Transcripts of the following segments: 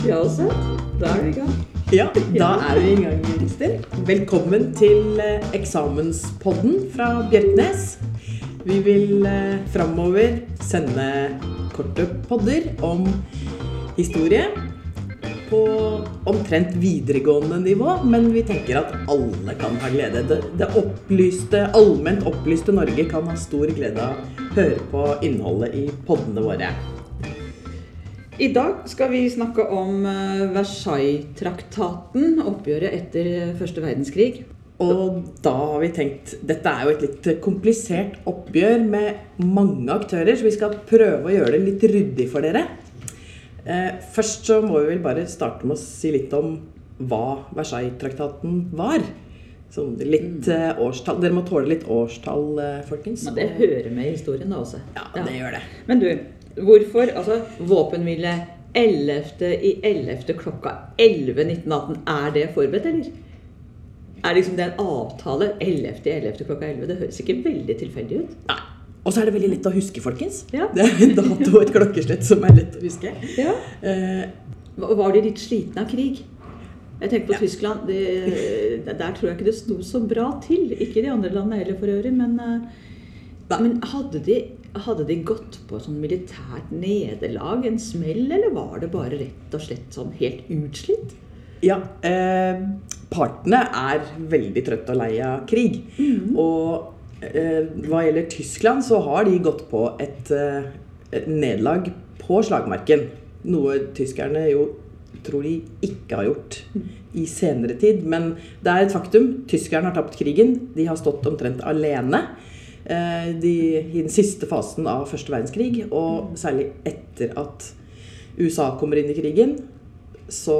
Ja, også. Da er vi i gang. Ja, da er vi i gang, Kristin. Velkommen til eh, eksamenspodden fra Bjerknes. Vi vil eh, framover sende korte podder om historie på omtrent videregående nivå, men vi tenker at alle kan ha glede. Det, det opplyste, allment opplyste Norge kan ha stor glede av å høre på innholdet i poddene våre. I dag skal vi snakke om eh, Versailles-traktaten, oppgjøret etter første verdenskrig. Og da har vi tenkt Dette er jo et litt komplisert oppgjør med mange aktører, så vi skal prøve å gjøre det litt ryddig for dere. Eh, først så må vi vel bare starte med å si litt om hva Versailles-traktaten var. Sånn litt mm. årstall. Dere må tåle litt årstall, eh, folkens. Men det hører med i historien, da også. Ja, det gjør det. Men du, hvorfor altså våpenhvile 11. i 11. klokka 11 1918, er det forberedt, eller? Er liksom det en avtale 11. i 11. klokka 11? Det høres ikke veldig tilfeldig ut. Nei. Og så er det veldig lett å huske, folkens. Ja. Det er en dato og et klokkeslett som er lett å huske. Ja. Eh, Var de litt slitne av krig? Jeg tenker på Ja. Tyskland. Det, der tror jeg ikke det sto så bra til. Ikke de andre landene heller, for øvrig. Men, eh, men hadde, de, hadde de gått på sånn militært nederlag, en smell, eller var det bare rett og slett sånn helt utslitt? Ja, eh, partene er veldig trøtte og lei av krig. Og eh, hva gjelder Tyskland, så har de gått på et, eh, et nederlag på slagmarken. Noe tyskerne jo tror de ikke har gjort i senere tid. Men det er et faktum. Tyskerne har tapt krigen. De har stått omtrent alene de, i den siste fasen av første verdenskrig. Og særlig etter at USA kommer inn i krigen, så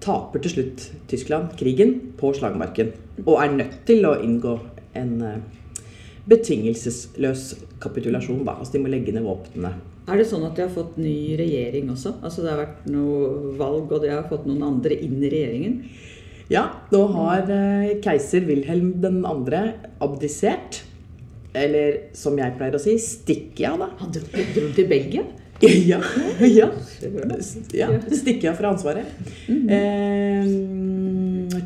taper til slutt Tyskland krigen på slagmarken. Og er nødt til å inngå en eh, betingelsesløs kapitulasjon. Da. Altså de må legge ned våpnene. Er det sånn at de har fått ny regjering også? Altså det har vært noe valg, og de har fått noen andre inn i regjeringen? Ja, nå har eh, keiser Wilhelm 2. abdisert. Eller som jeg pleier å si, stikker av, da. Han dro, dro til Belgia? Ja, ja. Ja stikker av fra ansvaret. Eh,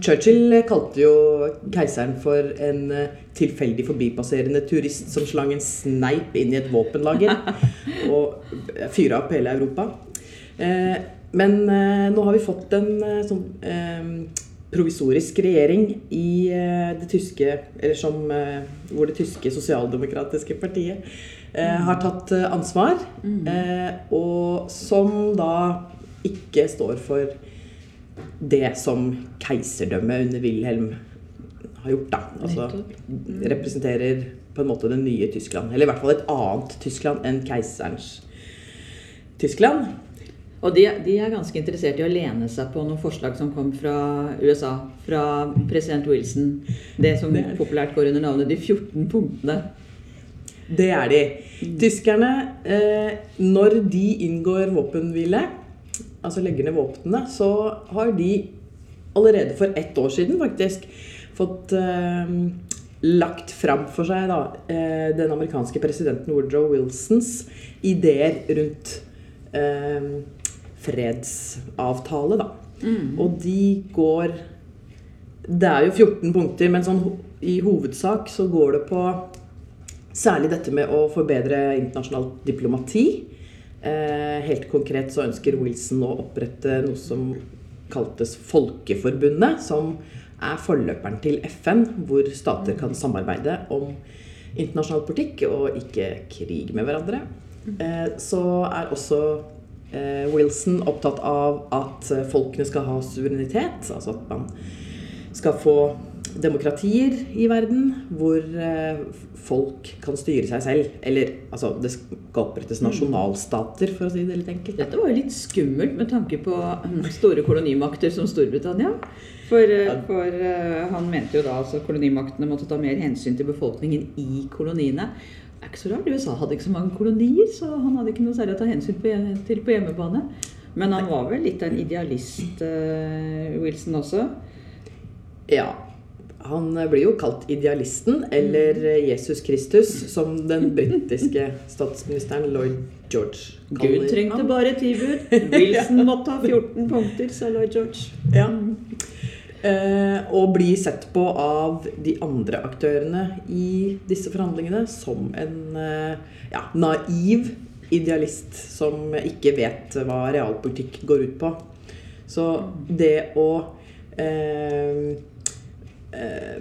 Churchill kalte jo keiseren for en eh, tilfeldig forbipasserende turist som slang en sneip inn i et våpenlager og fyra opp hele Europa. Eh, men eh, nå har vi fått en eh, sånn eh, provisorisk regjering i eh, det tyske Eller som eh, hvor det tyske sosialdemokratiske partiet eh, har tatt eh, ansvar. Eh, og som da ikke står for det som keiserdømmet under Wilhelm har gjort, da. Altså representerer på en måte det nye Tyskland. Eller i hvert fall et annet Tyskland enn keiserens Tyskland. Og de, de er ganske interessert i å lene seg på noen forslag som kom fra USA. Fra president Wilson. Det som Det populært går under navnet De 14 punktene. Det er de. Tyskerne, eh, når de inngår våpenhvile, altså legger ned våpnene, så har de allerede for ett år siden faktisk fått eh, lagt fram for seg da, eh, den amerikanske presidenten Woodrow Wilsons ideer rundt eh, fredsavtale, da. Og de går Det er jo 14 punkter, men sånn i hovedsak så går det på Særlig dette med å forbedre internasjonalt diplomati. Eh, helt konkret så ønsker Wilson å opprette noe som kaltes Folkeforbundet, som er forløperen til FN, hvor stater kan samarbeide om internasjonal politikk og ikke krig med hverandre. Eh, så er også Wilson opptatt av at eh, folkene skal ha suverenitet, altså at man skal få demokratier i verden hvor eh, folk kan styre seg selv. Eller altså, det skal opprettes nasjonalstater, for å si det litt enkelt. Dette var jo litt skummelt med tanke på mm, store kolonimakter som Storbritannia. For, eh, for eh, han mente jo da at kolonimaktene måtte ta mer hensyn til befolkningen i koloniene. Er ikke så rart. USA hadde ikke så mange kolonier, så han hadde ikke noe særlig å ta hensyn til på hjemmebane. Men han var vel litt av en idealist, eh, Wilson også. Ja. Han blir jo kalt idealisten, eller Jesus Kristus, som den britiske statsministeren Lloyd George kaller Gud trengte bare ti bud. Wilson måtte ha 14 punkter, sa Lloyd George. Ja. Eh, og bli sett på av de andre aktørene i disse forhandlingene som en eh, ja, naiv idealist som ikke vet hva realpolitikk går ut på. Så det å eh, eh,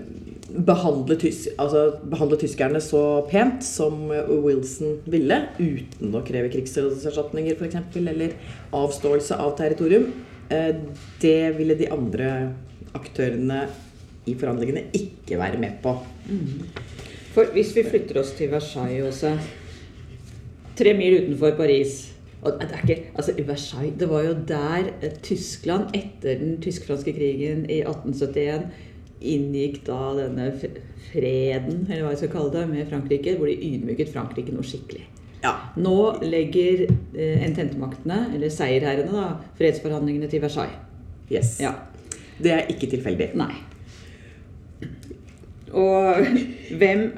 behandle, tys altså, behandle tyskerne så pent som Wilson ville, uten å kreve krigserstatninger f.eks., eller avståelse av territorium, det ville de andre aktørene i forhandlingene ikke være med på. For hvis vi flytter oss til Versailles også Tre mil utenfor Paris og det, er ikke, altså Versailles, det var jo der eh, Tyskland, etter den tysk-franske krigen i 1871, inngikk da denne freden, eller hva jeg skal kalle det, med Frankrike, hvor de ydmyket Frankrike noe skikkelig. Ja. Nå legger eh, ententemaktene, eller seierherrene, da, fredsforhandlingene til Versailles. Yes. Ja. Det er ikke tilfeldig. Nei. Og hvem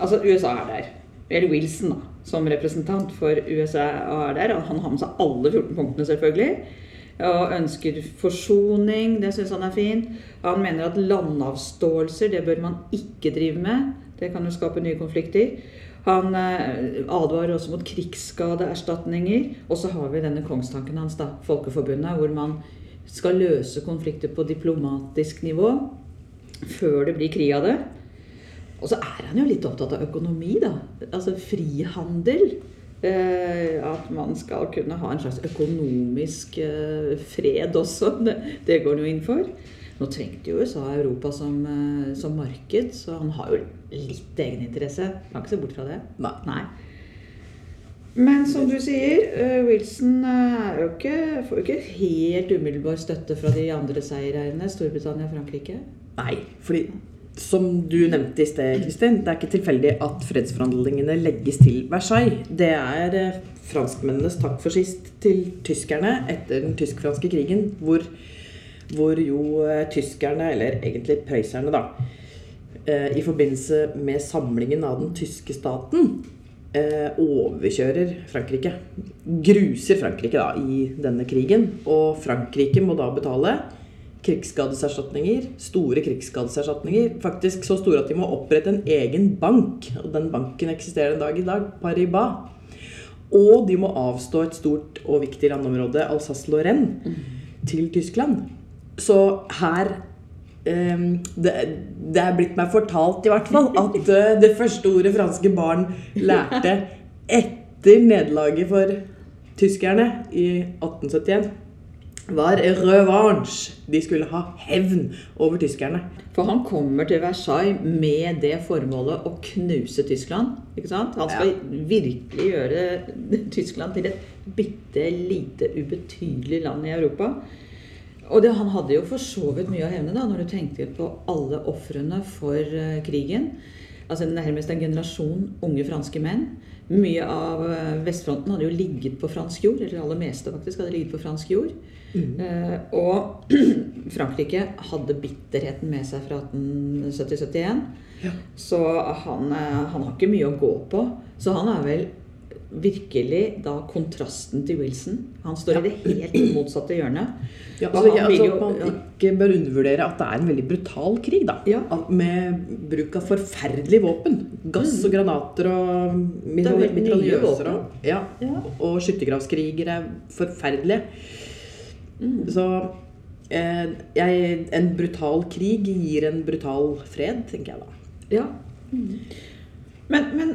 Altså, USA er der. Eller Wilson, da, som representant for USA er der. Han har med seg alle 14 punktene, selvfølgelig. Og ønsker forsoning. Det syns han er fint. Han mener at landavståelser, det bør man ikke drive med. Det kan jo skape nye konflikter. Han eh, advarer også mot krigsskadeerstatninger. Og så har vi denne kongstanken hans, da, Folkeforbundet, hvor man skal løse konflikter på diplomatisk nivå før det blir krig av det. Og så er han jo litt opptatt av økonomi, da. Altså frihandel. Eh, at man skal kunne ha en slags økonomisk eh, fred også. Det, det går han jo inn for. Nå trengte jo USA Europa som, eh, som marked, så han har jo litt egeninteresse. Kan ikke se bort fra det. Nei. Nei. Men som du sier, eh, Wilson eh, jo ikke, får jo ikke helt umiddelbar støtte fra de andre seiereierne, Storbritannia og Frankrike. Nei, fordi som du nevnte i sted, Kristin, det er ikke tilfeldig at fredsforhandlingene legges til Versailles. Det er eh, franskmennenes takk for sist til tyskerne etter den tysk-franske krigen, hvor, hvor jo tyskerne, eller egentlig prøysserne, da, i forbindelse med samlingen av den tyske staten overkjører Frankrike. Gruser Frankrike da i denne krigen. Og Frankrike må da betale krigsskadeserstatninger. Store krigsskadeserstatninger. Faktisk så store at de må opprette en egen bank. Og den banken eksisterer en dag i dag. Paribas. Og de må avstå et stort og viktig landområde, Alsace-Lorraine, til Tyskland. Så her ehm, det, det er blitt meg fortalt, i hvert fall, at uh, det første ordet franske barn lærte etter nederlaget for tyskerne i 1871, var revanche. De skulle ha hevn over tyskerne. For han kommer til Versailles med det formålet å knuse Tyskland. ikke sant? Han skal virkelig gjøre Tyskland til et bitte lite, ubetydelig land i Europa. Og det, han hadde jo for så vidt mye å hevne da, når du tenkte på alle ofrene for eh, krigen. Altså Nærmest en generasjon unge franske menn. Mye av eh, vestfronten hadde jo ligget på fransk jord. Eller det aller meste faktisk hadde ligget på fransk jord. Eh, og Frankrike hadde bitterheten med seg fra 1870-71. Ja. Så han, eh, han har ikke mye å gå på. Så han er vel virkelig da kontrasten til Wilson. Han står i det helt motsatte hjørnet. Ja, altså, han ja, vil altså, jo- ja. man ikke bør undervurdere at det er en veldig brutal krig. da. Ja. Med bruk av forferdelige våpen. Gass og granater og Mm. Er mitraljøser. Og, ja, Ja. og skyttergravskriger er forferdelige. Mm. Så eh, jeg, en brutal krig gir en brutal fred, tenker jeg da. Ja. Men, men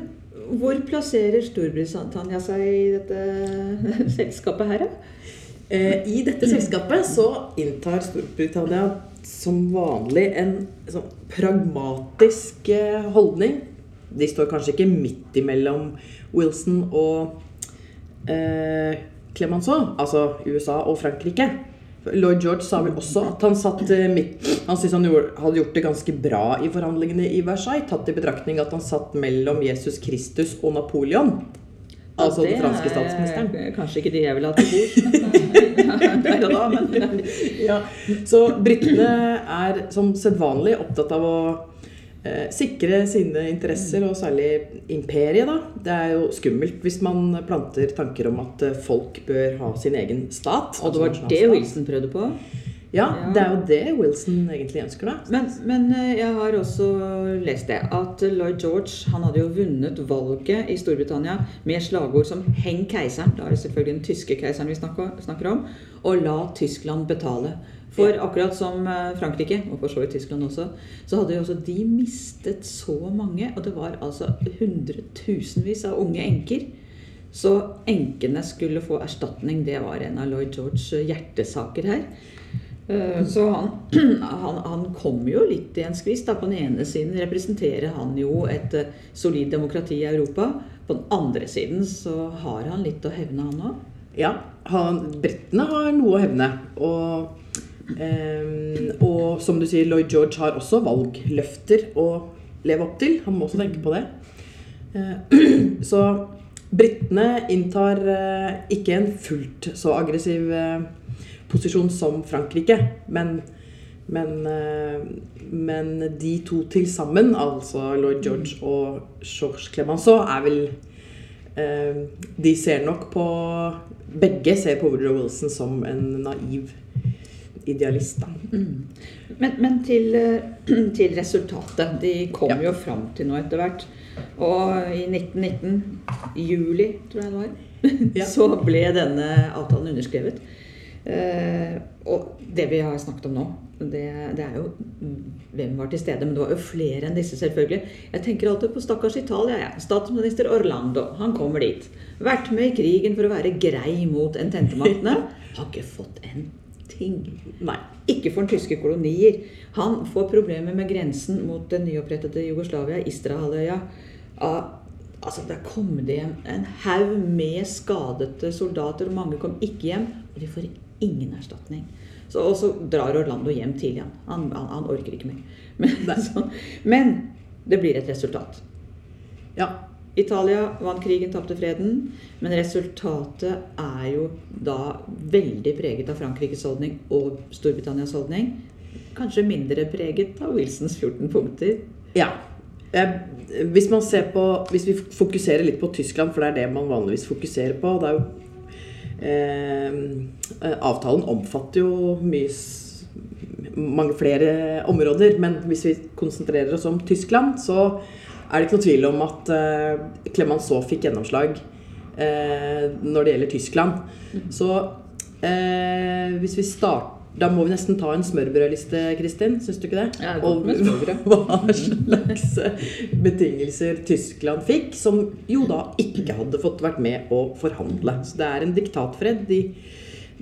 hvor plasserer Storbritannia seg i dette selskapet her, da? Eh, I dette selskapet så inntar Storbritannia som vanlig en sånn pragmatisk eh, holdning. De står kanskje ikke midt imellom Wilson og eh, Clemenceau, altså USA og Frankrike. Lloyd George sa vel også at han satt eh, midt Han syntes han hadde gjort det ganske bra i forhandlingene i Versailles, tatt i betraktning at han satt mellom Jesus Kristus og Napoleon. Altså den franske er statsministeren. Kanskje ikke de jeg ville hatt til bord. der og da, men Ja, så britene er som sedvanlig opptatt av å eh, sikre sine interesser, og særlig imperiet. da. Det er jo skummelt hvis man planter tanker om at eh, folk bør ha sin egen stat. Og det var altså det. Wilson prøvde på. Ja, det er jo det Wilson egentlig ønsker, da. Men, men eh, jeg har også lest det, at Lloyd George han hadde jo vunnet valget i Storbritannia med slagord som 'Heng keiseren', da er det selvfølgelig den tyske keiseren vi snakker, om, og 'La Tyskland betale'. For akkurat som eh, Frankrike, og for så vidt Tyskland også, så hadde jo også de mistet så mange, og det var altså hundretusenvis av unge enker. Så enkene skulle få erstatning, det var en av Lloyd Georges hjertesaker her. Eh, Så han, han, han kom jo litt i en skvis. da. På den ene siden representerer han jo et eh, solid demokrati i Europa. På den andre siden så har han litt å hevne, han òg. Ja, han, britene har noe å hevne. Og, eh, og som du sier, Lloyd George har også valgløfter å leve opp til. Han må også tenke på det. Eh, så britene inntar eh, ikke en fullt så aggressiv eh, posisjon som Frankrike, men men, eh, men de to til sammen, altså Lloyd George og Georges Clemenceau, er vel eh, De ser nok på Begge ser på Woodrow Wilson som en naiv idealist, da. Men, men til, eh, til resultatet. De kom Ja. jo fram til noe etter hvert. Og i 1919, juli tror jeg det var, Ja. så ble denne avtalen underskrevet. Eh, og det vi har snakket om nå, det, det er jo hvem var til stede. Men det var jo flere enn disse, selvfølgelig. Jeg tenker alltid på stakkars Italia. Ja. Statsminister Orlando, han kommer dit. Vært med i krigen for å være grei mot ententemaktene. Har ikke fått en ting. Nei. Ikke for den tyske kolonier. Han får problemer med grensen mot det nyopprettede Jugoslavia, Istrahalvøya. Ah, Altså, Der kom det hjem en haug med skadede soldater, og mange kom ikke hjem. Og de får ingen erstatning. Så, og så drar Orlando hjem tidlig. Han, han, han, han orker ikke mer. Men, så, men det blir et resultat. Ja. Italia vant krigen, tapte freden. Men resultatet er jo da veldig preget av Frankrikes holdning og Storbritannias holdning. Kanskje mindre preget av Wilsons 14 punkter. ja. Hvis man ser på Hvis vi fokuserer litt på Tyskland, for det er det man vanligvis fokuserer på det er jo Avtalen omfatter jo mye mange flere områder, men hvis vi konsentrerer oss om Tyskland, så er det ikke noe tvil om at eh, Clemenceau fikk gjennomslag eh, når det gjelder Tyskland. Så eh, hvis vi starter Da må vi nesten ta en smørbrødliste, Kristin. Syns du ikke det? Ja, det er smørbrød. hva slags betingelser Tyskland fikk, som jo da ikke hadde fått vært med å forhandle. Så det er en diktatfred. De,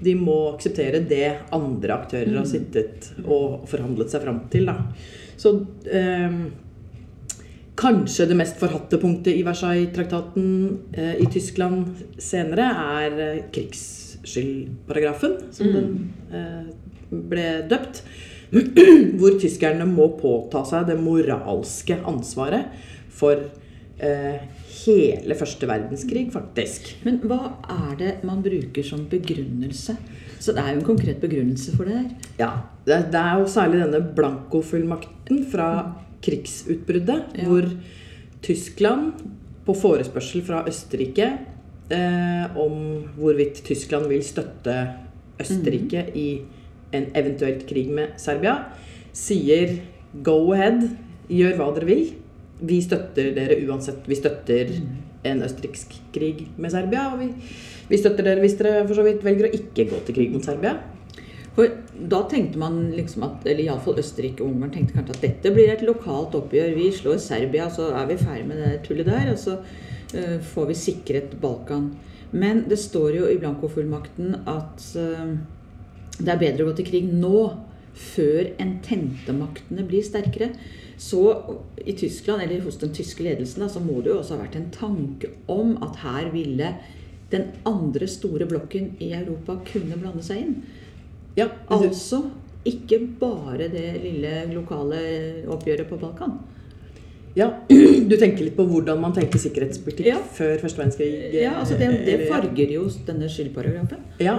de må akseptere det andre aktører har sittet og forhandlet seg fram til. Da. Så eh, Kanskje det mest forhatte punktet i Versailles-traktaten eh, i Tyskland senere er eh, krigsskyldparagrafen, som den eh, ble døpt. Hvor tyskerne må påta seg det moralske ansvaret for eh, hele første verdenskrig, faktisk. Men hva er det man bruker som begrunnelse? Så det er jo en konkret begrunnelse for det her. Ja, det, det er jo særlig denne blankofullmakten fra krigsutbruddet, Ja. hvor Tyskland, på forespørsel fra Østerrike eh, om hvorvidt Tyskland vil støtte Østerrike i en eventuelt krig med Serbia, sier go ahead, gjør hva dere vil. Vi støtter dere uansett. Vi støtter en østerriksk krig med Serbia. Og vi, vi støtter dere hvis dere for så vidt velger å ikke gå til krig mot Serbia. For da tenkte man liksom at, eller iallfall Østerrike og Ungarn tenkte kanskje at dette blir et lokalt oppgjør. Vi slår Serbia, så er vi ferdig med det tullet der. Og så uh, får vi sikret Balkan. Men det står jo i blankofullmakten at eh, det er bedre å gå til krig nå, før ententemaktene blir sterkere. Så i Tyskland, eller hos den tyske ledelsen, da, så må det jo også ha vært en tanke om at her ville den andre store blokken i Europa kunne blande seg inn. Ja, Altså ikke bare det lille lokale oppgjøret på Balkan. Ja, Du tenker litt på hvordan man tenker sikkerhetspolitikk Ja. før første verdenskrig? Ja, altså det, det farger jo denne skyldparagrafen. Ja.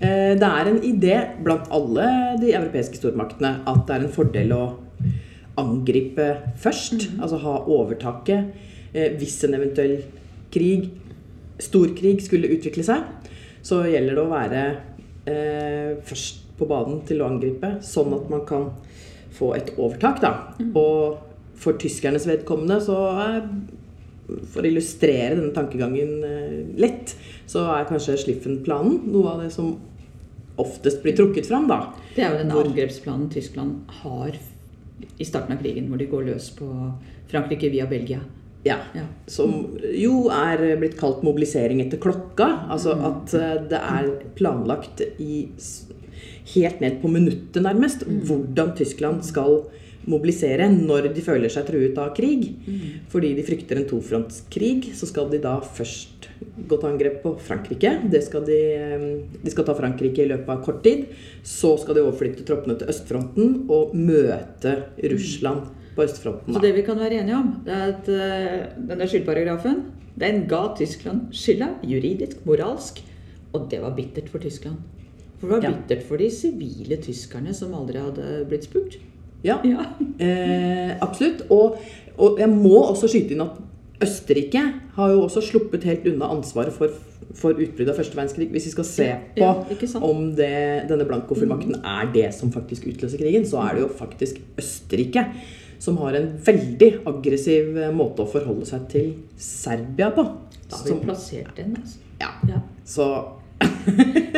Eh, Det er en idé blant alle de europeiske stormaktene at det er en fordel å angripe først. Altså ha overtaket eh, hvis en eventuell krig, storkrig, skulle utvikle seg. Så gjelder det å være eh, først på banen til å angripe, sånn at man kan få et overtak. Da. Og for tyskernes vedkommende så er for å illustrere denne tankegangen eh, lett, så er kanskje Schliffen-planen noe av det som oftest blir trukket fram. da. Det er jo Hvor- angrepsplanen Tyskland har i starten av krigen, hvor de går løs på Frankrike via Belgia. Ja. Ja. Som jo er blitt kalt mobilisering etter klokka. Altså at eh, det er planlagt i helt ned på minuttet, nærmest, hvordan Tyskland skal mobilisere når de føler seg truet av krig. Fordi de frykter en tofrontskrig, så skal de da først gå til angrep på Frankrike. Det skal de, eh, de skal ta Frankrike i løpet av kort tid. Så skal de overflytte troppene til østfronten og møte Russland på østfronten. Så det vi kan være enige om, det er at eh, denne skyldparagrafen den ga Tyskland skylda, juridisk, moralsk, og det var bittert for Tyskland. For det var bittert for de sivile tyskerne som aldri hadde blitt spurt. Ja, Ja. eh, absolutt. Og, og jeg må også skyte inn at Østerrike har jo også sluppet helt unna ansvaret for, for utbruddet av første verdenskrig. Hvis vi skal se på Ja, om det, denne blankofullmakten er det som faktisk utløser krigen, så er det jo faktisk Østerrike som har en veldig aggressiv eh, måte å forholde seg til Serbia på. Da har vi Som, plassert den. Altså. ja, Ja. så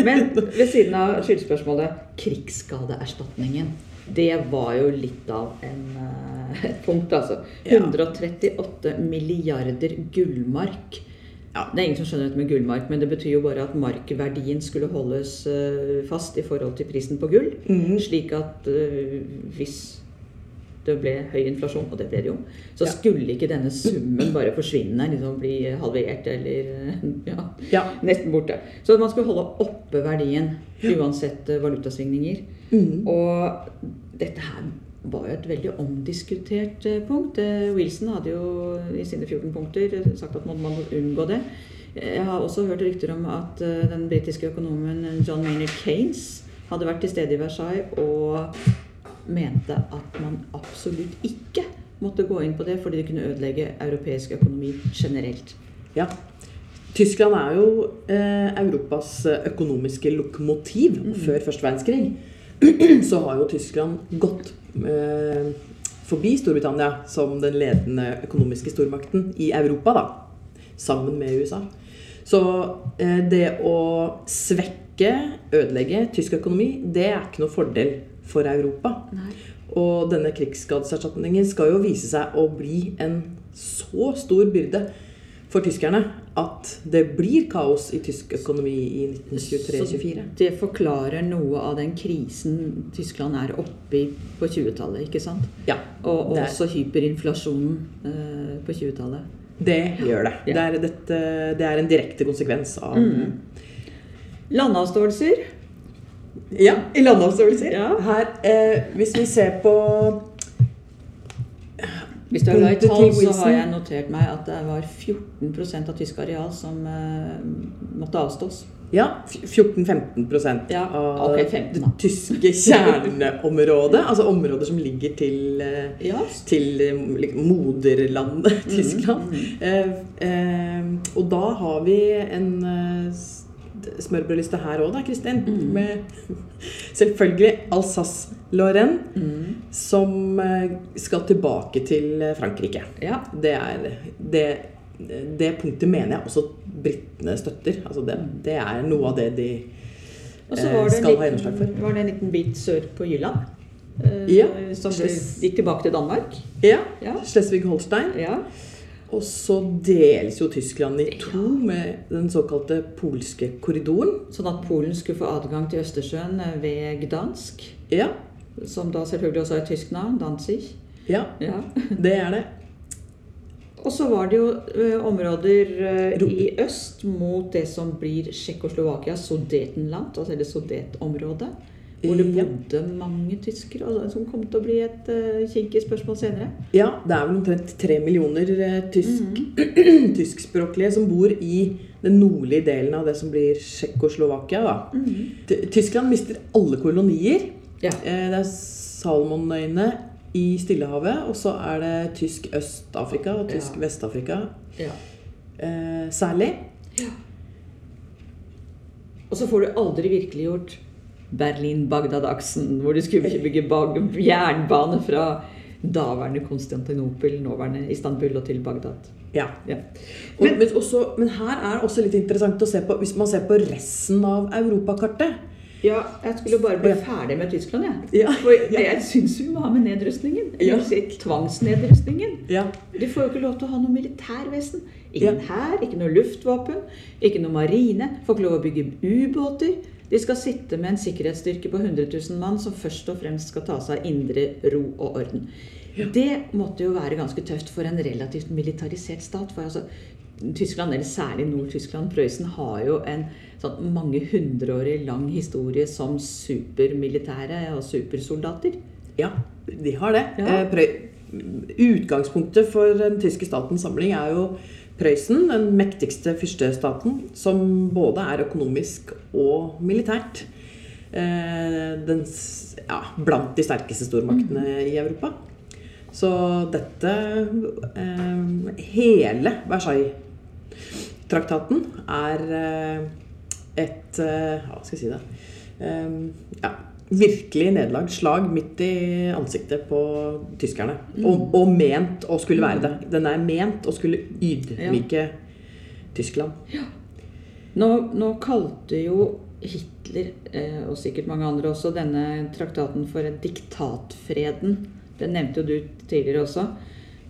Men ved siden av skyldspørsmålet krigsskadeerstatningen. Det var jo litt av en, eh, et punkt, altså. Ja. 138 milliarder gullmark. Ja. Det er ingen som skjønner dette med gullmark, men det betyr jo bare at markverdien skulle holdes eh, fast i forhold til prisen på gull. Mm. Slik at eh, hvis det ble høy inflasjon, og det ble det jo, så Ja. skulle ikke denne summen bare forsvinne, liksom bli halvert eller ja, ja. nesten borte. Så man skulle holde oppe verdien uansett valutasvingninger. Mm. Og dette her var jo et veldig omdiskutert eh, punkt. Eh, Wilson hadde jo i sine 14 punkter sagt at man må unngå det. Eh, Jeg har også hørt rykter om at den britiske økonomen John Maynard Keynes hadde vært til stede i Versailles og mente at man absolutt ikke måtte gå inn på det fordi det kunne ødelegge europeisk økonomi generelt. Ja. Tyskland er jo eh, Europas økonomiske lokomotiv. mm. før første verdenskrig så har jo Tyskland gått eh, forbi Storbritannia som den ledende økonomiske stormakten i Europa, da. Sammen med USA. Så eh, det å svekke, ødelegge tysk økonomi, det er ikke noe fordel for Europa. Nei. Og denne krigsskadeserstatningen skal jo vise seg å bli en så stor byrde for tyskerne at det blir kaos i tysk økonomi i 1923-24. Det forklarer noe av den krisen Tyskland er oppe i på 20-tallet, ikke sant? Ja, Og, og også hyperinflasjonen eh, på 20-tallet. det gjør det. Ja. Det er, dette, det er en direkte konsekvens av Mm. Landavståelser. Ja, i landavståelser. Ja. Her, eh, hvis vi ser på Hvis du er glad i tall, så har jeg notert meg at det var 14% av tysk areal som eh, måtte avstås. Ja, 14-15 Ja, av okay, 15 det tyske kjerneområdet. altså områder som ligger til eh, Ja. til eh, moderlandet Tyskland. mm. Eh, eh, og da har vi en eh, smørbrødliste her òg, da, Kristin. Mm. Med selvfølgelig Alsace-Lorraine, Mm. som eh, skal tilbake til eh, Frankrike. ja. Det er det, det punktet mener jeg også britene støtter. Altså det, det er noe av det de eh, det, skal ha gjennomslag for. var det en liten bit sør på Jylland. Ja, Som gikk tilbake til Danmark. Ja, Ja. Schleswig-Holstein. ja. Og så deles jo Tyskland i to med den såkalte polske korridoren. Sånn at Polen skulle få adgang til Østersjøen eh, ved Gdansk. Ja, Som da selvfølgelig også er et tysk navn. Danzig. ja, Ja. det er det. Og så var det jo eh, områder eh, i øst mot det som blir Tsjekkoslovakia, Sudetenland, altså eller Sudetområdet. Hvor det Ja. bodde mange tyskere, og som kom til å bli et uh, kinkig spørsmål senere. Ja, det er vel omtrent tre millioner eh, tysk, Mm. tyskspråklige som bor i den nordlige delen av det som blir Tsjekkoslovakia. Mm. Ty- Tyskland mister alle kolonier. Ja. Eh, Det er Salomonøyene i Stillehavet, og så er det tysk Øst-Afrika og tysk Ja. Vest-Afrika ja. eh, særlig. Og så får du aldri virkeliggjort Berlin-Bagdad-aksen, hvor du skulle bygge jernbane fra daværende Konstantinopel, nåværende Istanbul og til Bagdad. Ja. Ja. Og, Men- men, også, men her er det også litt interessant å se på hvis man ser på resten av europakartet. Ja, jeg skulle bare bli ferdig med Tyskland, jeg. Ja. For jeg syns vi må ha med nedrustningen. Ja. Tvangsnedrustningen. Ja. De får jo ikke lov til å ha noe militærvesen. Ingen hær, ikke noe luftvåpen, ikke noe marine. Får ikke lov å bygge ubåter. De skal sitte med en sikkerhetsstyrke på 100 000 mann som først og fremst skal ta seg indre ro og orden. Det måtte jo være ganske tøft for en relativt militarisert stat. For altså, Tyskland, eller særlig Nord-Tyskland, Prøysen, har jo en sånn mange hundreårig lang historie som supermilitære og supersoldater. Ja, de har det. Ja. Eh, Utgangspunktet for den tyske statens samling er jo Prøysen, den mektigste fyrstestaten, som både er økonomisk og militært. Eh, den, ja, blant de sterkeste stormaktene i Europa. Så dette eh, Hele Versailles-traktaten er eh, et Hva skal jeg si det? Ja, virkelig nederlag. Slag midt i ansiktet på tyskerne. Og, og ment å skulle være det. Den er ment å skulle ydmyke Tyskland. Nå, nå kalte jo Hitler, eh, og sikkert mange andre også, denne traktaten for diktatfreden. Det nevnte jo du tidligere også.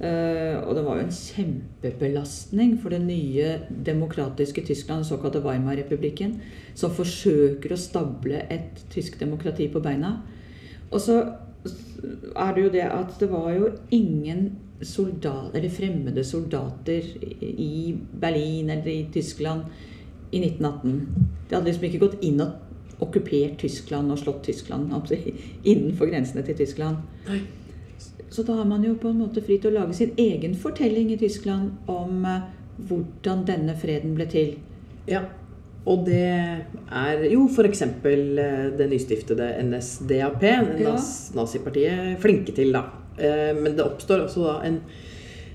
Eh, og det var jo en kjempebelastning for det nye demokratiske Tyskland, den såkalte Weimar-republikken, som forsøker å stable et tysk demokrati på beina. Og så er det jo det at det var jo ingen soldater, eller fremmede soldater i Berlin eller i Tyskland i 1918. De hadde liksom ikke gått inn og okkupert Tyskland og slått Tyskland altså, innenfor grensene til Tyskland. Så da er man jo på en måte fri til å lage sin egen fortelling i Tyskland om eh, hvordan denne freden ble til. Ja. Og det er jo f.eks. det nystiftede NSDAP, Ja. nazipartiet, flinke til, da. Eh, Men det oppstår også da en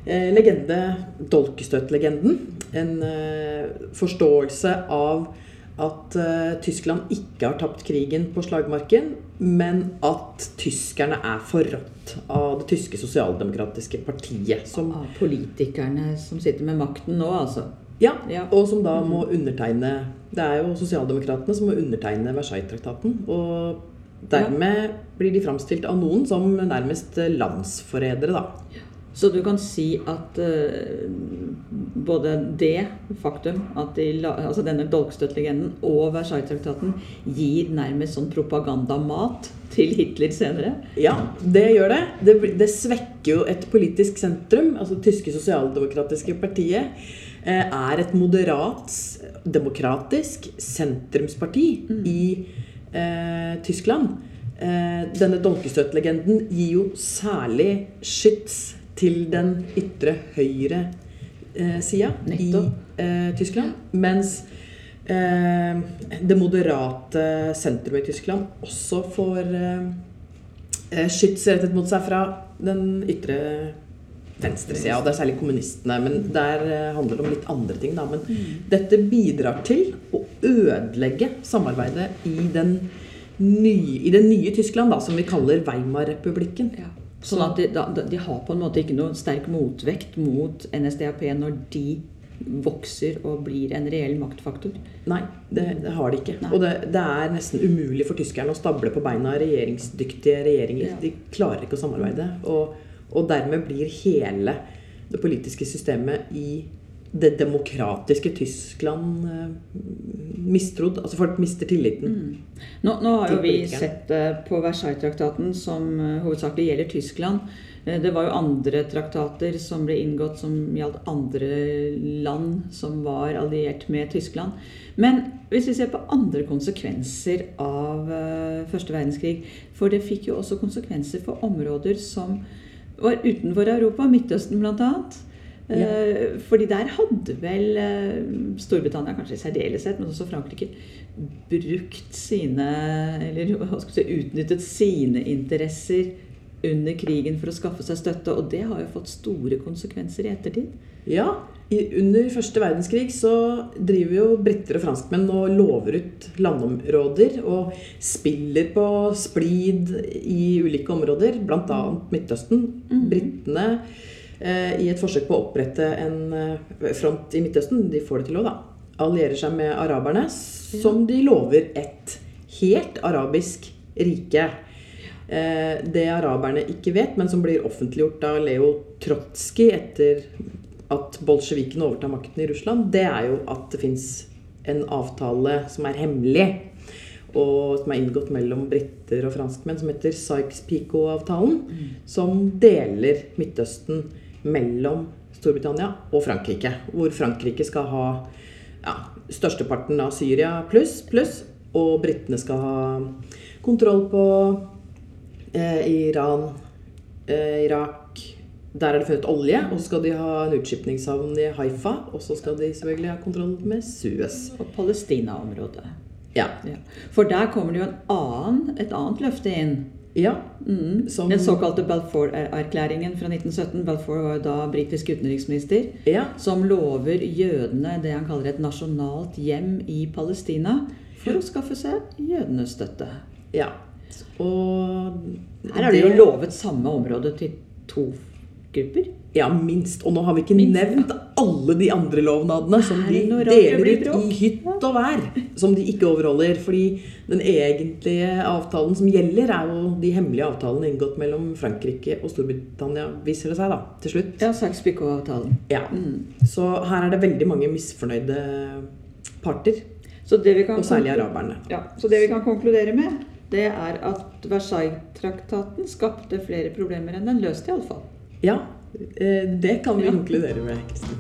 eh, legende, dolkestøtlegenden. En eh, forståelse av at eh, Tyskland ikke har tapt krigen på slagmarken, men at tyskerne er forrådt av det tyske sosialdemokratiske partiet. Som Av politikerne som sitter med makten nå, altså. Ja, Ja. og som da må undertegne Det er jo sosialdemokratene som må undertegne Versailles-traktaten. Og dermed blir de framstilt av noen som nærmest landsforrædere, da. Så du kan si at uh, både det faktum at de, altså denne dolkstøtlegenden og Versailles-traktaten gir nærmest sånn propagandamat til Hitler senere. Ja, det gjør det. det. Det svekker jo et politisk sentrum. Altså tyske sosialdemokratiske partiet eh, er et moderat, demokratisk sentrumsparti i eh, Tyskland. Eh, denne dolkestøtlegenden gir jo særlig skyts til den ytre høyre eh, sida i eh, Tyskland. Mens eh, det moderate sentrumet i Tyskland også får eh, eh, skyts rettet mot seg fra den ytre venstresida. Det er særlig kommunistene. Men der eh, handler det om litt andre ting. Da. Men dette bidrar til å ødelegge samarbeidet i, den nye, i det nye Tyskland, da, som vi kaller Weimar-republikken. Sånn at de, de har på en måte ikke noen sterk motvekt mot NSDAP når de vokser og blir en reell maktfaktor. Nei, det, det har de ikke. Nei. Og det, det er nesten umulig for tyskerne å stable på beina regjeringsdyktige regjeringer. Ja. De klarer ikke å samarbeide. Og, og dermed blir hele det politiske systemet i det demokratiske Tyskland eh, mistrodd. Altså folk mister tilliten. Nå, nå har jo vi sett eh, på Versailles-traktaten, som eh, hovedsakelig gjelder Tyskland, Det var jo andre traktater som ble inngått som gjaldt andre land som var alliert med Tyskland. Men hvis vi ser på andre konsekvenser av første verdenskrig For det fikk jo også konsekvenser for områder som var utenfor Europa, Midtøsten bl.a. Eh, Fordi der hadde vel eh, Storbritannia, kanskje i særdeleshet, men også Frankrike, brukt sine Eller hva skal vi si, utnyttet sine interesser under krigen for å skaffe seg støtte. Og det har jo fått store konsekvenser i ettertid. Ja, i, under første verdenskrig så driver jo briter og franskmenn og lover ut landområder og spiller på splid i ulike områder, bl.a. Midtøsten. Britene eh, i et forsøk på å opprette en eh, front i Midtøsten, de får det til òg, da, allierer seg med araberne, som de lover et helt arabisk rike. Eh, det araberne ikke vet, men som blir offentliggjort av Leo Trotsky etter at bolsjevikene overtar makten i Russland, det er jo at det fins en avtale som er hemmelig, og som er inngått mellom briter og franskmenn, som heter Sykes-Pico-avtalen, som deler Midtøsten mellom Storbritannia og Frankrike. Hvor Frankrike skal ha ja, størsteparten av Syria pluss, pluss, og britene skal ha kontroll på eh, Iran, eh, Irak Der er det funnet olje, og så skal de ha en utskipningshavn i Haifa. Og så skal de selvfølgelig ha kontroll med Suez. Og Palestina-området. Ja. Ja. For der kommer det jo en annen, et annet løfte inn. Ja. Mm. Som- Den såkalte Balfour-erklæringen fra 1917. Balfour var jo da britisk utenriksminister. ja. Som lover jødene det han kaller et nasjonalt hjem i Palestina. For å skaffe seg jødenes støtte. ja. Og Her har det jo lovet samme område til to grupper. Ja, minst. Og nå har vi ikke Minst, nevnt alle de andre lovnadene som de deler ut i hytt og vær. Som de ikke overholder. Fordi den egentlige avtalen som gjelder, er jo de hemmelige avtalene inngått mellom Frankrike og Storbritannia, viser det seg da, til slutt. Ja, Sykes-Picot-avtalen. Ja. Mm. Så her er det veldig mange misfornøyde parter. Så det vi kan Og særlig araberne. Ja, så det vi kan konkludere med, det er at Versailles-traktaten skapte flere problemer enn den løste, iallfall. Ja, Eh, det kan vi konkludere med, Kristin.